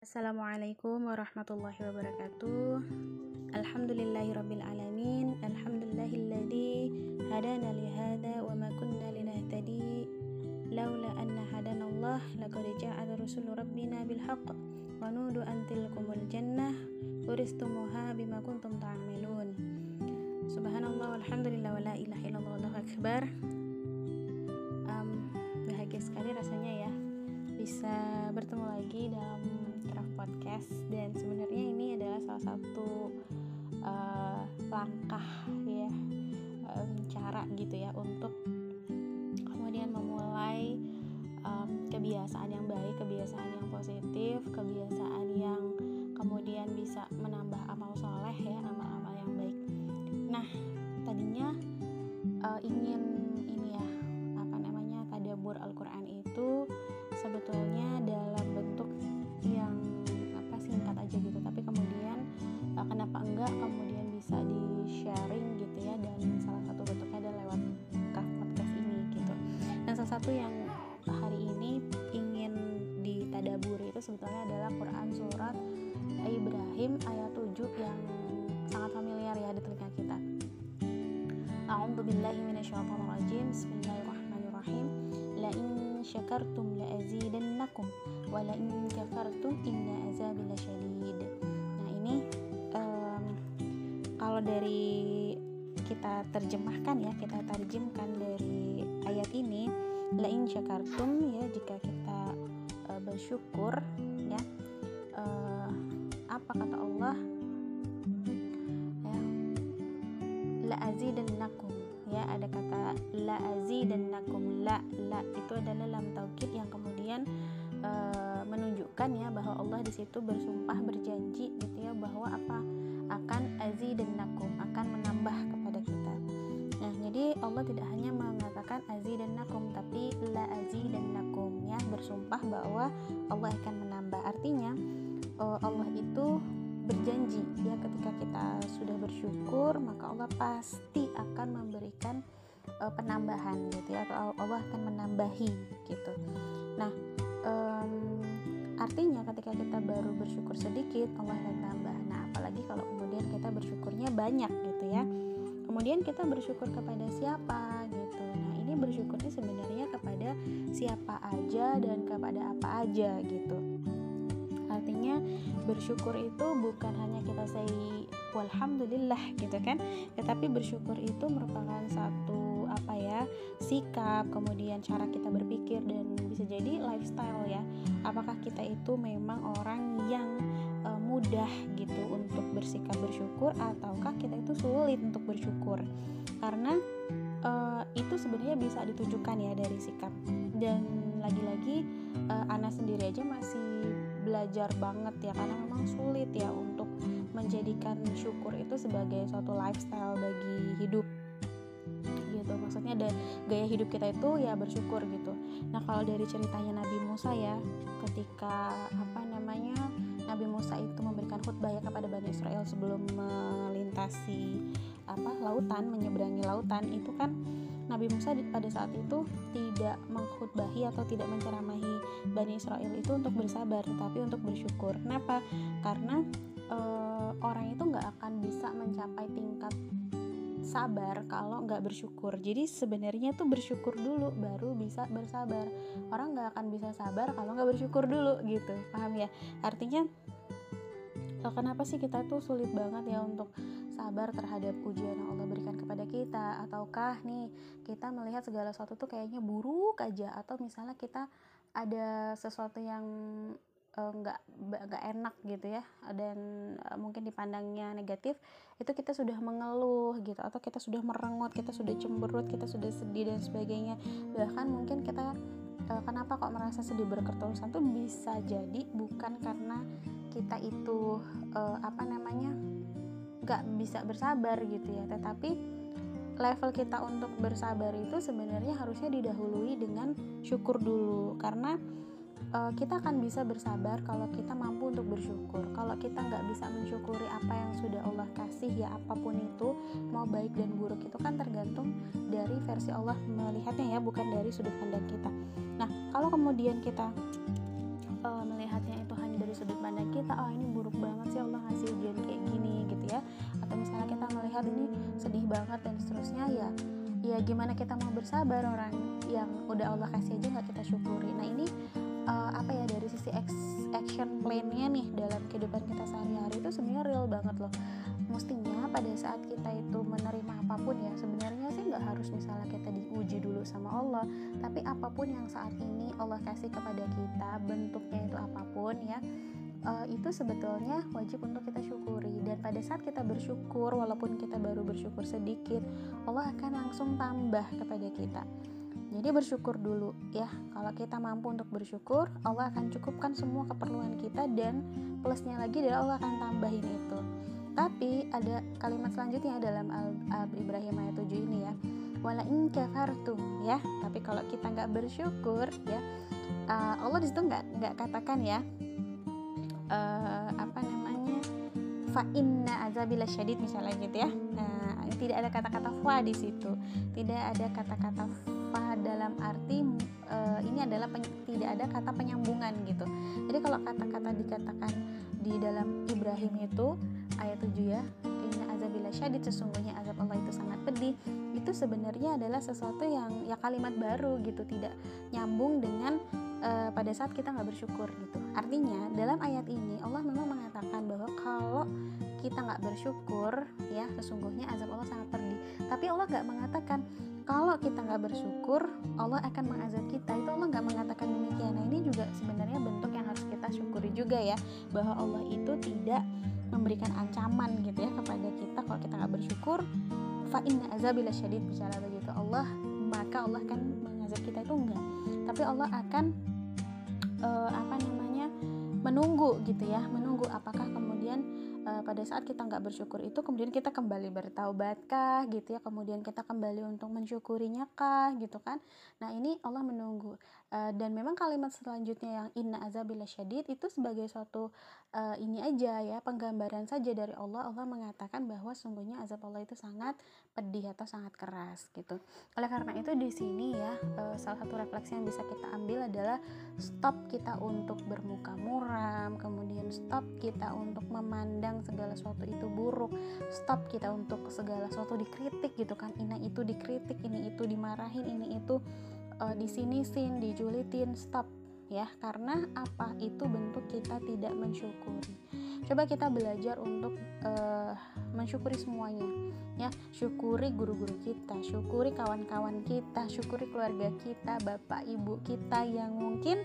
Assalamualaikum warahmatullahi wabarakatuh. Alhamdulillahirabbil alamin. Alhamdulillahilladzi hadana li hadza wa ma kunna linahtadi. Laula anna hadanallah laqad ja'a rusulu rabbina bil haqq wa nudu an tilkumul jannah uristumuha bima kuntum ta'malun Subhanallah walhamdulillah wa la ilaha illallah wallahu akbar. Bahagia sekali rasanya ya bisa bertemu lagi dalam draft podcast dan sebenarnya ini adalah salah satu uh, langkah ya um, cara gitu ya untuk kemudian memulai um, kebiasaan yang baik, kebiasaan yang positif, kebiasaan yang kemudian bisa menambah amal soleh ya amal-amal yang baik. Nah tadinya uh, ingin ini ya apa namanya tadabur Al-Quran itu sebetulnya dan salah satu yang hari ini ingin ditadaburi itu sebetulnya adalah Quran surat Ibrahim ayat 7 yang sangat familiar ya di telinga kita. A'udzubillahi minasyaitonirrajim. Bismillahirrahmanirrahim. La in syakartum la azidannakum wa la in kafartum inna azabi lasyadid. Nah, ini um, kalau dari kita terjemahkan ya, kita terjemahkan dari ayat ini la in syakartum ya jika kita uh, bersyukur ya. Uh, apa kata Allah? Ya. La azidannakum ya ada kata la dan nakum la la itu adalah lam taukid yang kemudian e, menunjukkan ya bahwa Allah di situ bersumpah berjanji gitu ya bahwa apa? Akan dan nakum akan Allah tidak hanya mengatakan dan nakum tapi la dan nakum ya bersumpah bahwa Allah akan menambah artinya e, Allah itu berjanji ya ketika kita sudah bersyukur maka Allah pasti akan memberikan uh, penambahan gitu ya atau Allah akan menambahi gitu. Nah um, artinya ketika kita baru bersyukur sedikit Allah akan tambah. Nah apalagi kalau kemudian kita bersyukurnya banyak gitu ya. Kemudian kita bersyukur kepada siapa gitu. Nah ini bersyukurnya sebenarnya kepada siapa aja dan kepada apa aja gitu artinya bersyukur itu bukan hanya kita say walhamdulillah gitu kan tetapi bersyukur itu merupakan satu apa ya sikap kemudian cara kita berpikir dan bisa jadi lifestyle ya apakah kita itu memang orang yang uh, mudah gitu untuk bersikap bersyukur ataukah kita itu sulit untuk bersyukur? Karena uh, itu sebenarnya bisa ditunjukkan ya dari sikap. Dan lagi-lagi uh, Ana sendiri aja masih belajar banget ya karena memang sulit ya untuk menjadikan syukur itu sebagai suatu lifestyle bagi hidup. Gitu maksudnya ada gaya hidup kita itu ya bersyukur gitu. Nah kalau dari ceritanya Nabi Musa ya ketika apa namanya itu memberikan khutbah ya kepada Bani Israel sebelum melintasi apa lautan menyeberangi lautan itu kan Nabi Musa pada saat itu tidak mengkhutbahi atau tidak menceramahi Bani Israel itu untuk bersabar tetapi untuk bersyukur. Kenapa? Karena e, orang itu nggak akan bisa mencapai tingkat sabar kalau nggak bersyukur. Jadi sebenarnya tuh bersyukur dulu baru bisa bersabar. Orang nggak akan bisa sabar kalau nggak bersyukur dulu gitu paham ya? Artinya kenapa sih kita tuh sulit banget ya untuk sabar terhadap ujian yang Allah berikan kepada kita. Ataukah nih kita melihat segala sesuatu tuh kayaknya buruk aja. Atau misalnya kita ada sesuatu yang eh, nggak uh, nggak enak gitu ya. Dan uh, mungkin dipandangnya negatif itu kita sudah mengeluh gitu. Atau kita sudah merengut kita sudah cemberut kita sudah sedih dan sebagainya. Bahkan mungkin kita uh, kenapa kok merasa sedih berketerusan tuh bisa jadi bukan karena kita itu uh, apa namanya gak bisa bersabar gitu ya. Tetapi level kita untuk bersabar itu sebenarnya harusnya didahului dengan syukur dulu. Karena uh, kita akan bisa bersabar kalau kita mampu untuk bersyukur. Kalau kita nggak bisa mensyukuri apa yang sudah Allah kasih ya apa pun itu mau baik dan buruk itu kan tergantung dari versi Allah melihatnya ya bukan dari sudut pandang kita. Nah kalau kemudian kita uh, melihatnya dari sudut pandang kita oh ini buruk banget sih Allah ngasih ujian kayak gini gitu ya. Atau misalnya kita melihat ini sedih banget dan seterusnya ya ya gimana kita mau bersabar? Orang yang udah Allah kasih aja nggak kita syukuri. Nah ini uh, apa ya dari sisi action plan-nya nih dalam kehidupan kita sehari-hari itu sebenarnya real banget loh mestinya pada saat kita itu menerima apa pun ya sebenarnya sih nggak harus misalnya kita diuji dulu sama Allah tapi apa pun yang saat ini Allah kasih kepada kita bentuknya itu apa pun ya uh, itu sebetulnya wajib untuk kita syukuri. Dan pada saat kita bersyukur walaupun kita baru bersyukur sedikit Allah akan langsung tambah kepada kita. Jadi bersyukur dulu ya kalau kita mampu untuk bersyukur Allah akan cukupkan semua keperluan kita dan plusnya lagi adalah Allah akan tambahin itu tapi ada kalimat selanjutnya dalam Al, Ibrahim ayat 7 ini ya. Wala in kafartum ya. Tapi kalau kita nggak bersyukur ya uh, Allah di situ nggak nggak katakan ya uh, apa namanya fa inna azabila syadid misalnya gitu ya. Nah, tidak ada kata-kata fa di situ. Tidak ada kata-kata fa dalam arti ini adalah tidak ada kata penyambungan gitu. Jadi kalau kata-kata dikatakan di dalam Ibrahim itu ayat 7 ya inna azabila syadid sesungguhnya azab Allah itu sangat pedih itu sebenarnya adalah sesuatu yang ya kalimat baru gitu tidak nyambung dengan uh, pada saat kita nggak bersyukur gitu. Artinya dalam ayat ini Allah memang mengatakan bahwa kalau kita nggak bersyukur ya sesungguhnya azab Allah sangat pedih. Tapi Allah nggak mengatakan kalau kita nggak bersyukur Allah akan mengazab kita. Itu Allah nggak mengatakan demikian. Nah ini juga sebenarnya bentuk yang harus kita syukuri juga ya bahwa Allah itu tidak memberikan ancaman gitu ya kepada kita kalau kita nggak bersyukur. Fa inna azabila syadid bicara begitu Allah maka Allah akan mengazab kita itu enggak. Tapi Allah akan uh, apa namanya menunggu gitu ya menunggu apakah kemudian uh, pada saat kita nggak bersyukur itu kemudian kita kembali bertaubatkah gitu ya. Kemudian kita kembali untuk mensyukurinya kah gitu kan. Nah ini Allah menunggu. Uh, dan memang kalimat selanjutnya yang inna azabila syadid itu sebagai suatu uh, ini aja ya penggambaran saja dari Allah. Allah mengatakan bahwa sungguhnya azab Allah itu sangat pedih atau sangat keras gitu. Oleh karena itu di sini ya uh, salah satu refleksi yang bisa kita ambil adalah stop kita untuk bermuka muram kemudian stop kita untuk memandang segala sesuatu itu buruk stop kita untuk segala sesuatu dikritik gitu kan. Ini itu dikritik ini itu dimarahin ini itu uh, disinisin dijulitin stop ya. Karena apa? Itu bentuk kita tidak mensyukuri. Coba kita belajar untuk uh, mensyukuri semuanya ya syukuri guru-guru kita syukuri kawan-kawan kita syukuri keluarga kita bapak ibu kita yang mungkin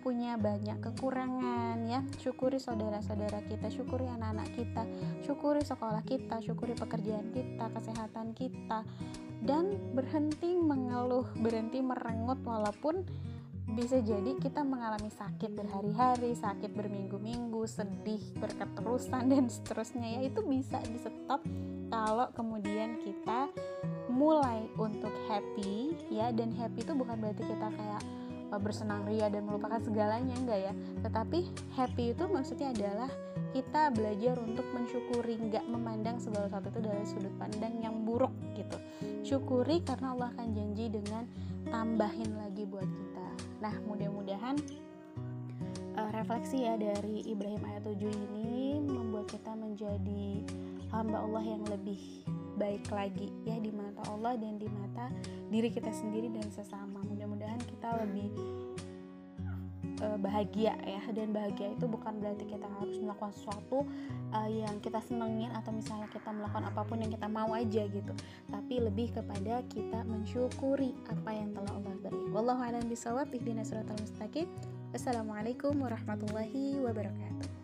punya banyak kekurangan ya. Syukuri saudara-saudara kita syukuri anak-anak kita syukuri sekolah kita syukuri pekerjaan kita kesehatan kita. Dan berhenti mengeluh berhenti merengut walaupun bisa jadi kita mengalami sakit berhari-hari, sakit berminggu-minggu, sedih berketerusan dan seterusnya ya. Itu bisa di stop kalau kemudian kita mulai untuk happy ya. Dan happy itu bukan berarti kita kayak bersenang ria dan melupakan segalanya. Enggak ya. Tetapi happy itu maksudnya adalah kita belajar untuk mensyukuri nggak memandang segala sesuatu itu dari sudut pandang yang buruk gitu. Syukuri karena Allah akan janji dengan tambahin lagi buat kita nah mudah-mudahan uh, refleksi ya dari Ibrahim ayat 7 ini membuat kita menjadi hamba Allah yang lebih baik lagi ya di mata Allah dan di mata diri kita sendiri dan sesama. Mudah-mudahan kita lebih uh, bahagia ya. Dan bahagia itu bukan berarti kita harus melakukan sesuatu uh, yang kita senengin atau misalnya kita melakukan apa pun yang kita mau aja gitu. Tapi lebih kepada kita mensyukuri apa yang telah Allah beri. Wallahu a'lam bishawab. Ihdinas siratal mustaqim. Assalamualaikum warahmatullahi wabarakatuh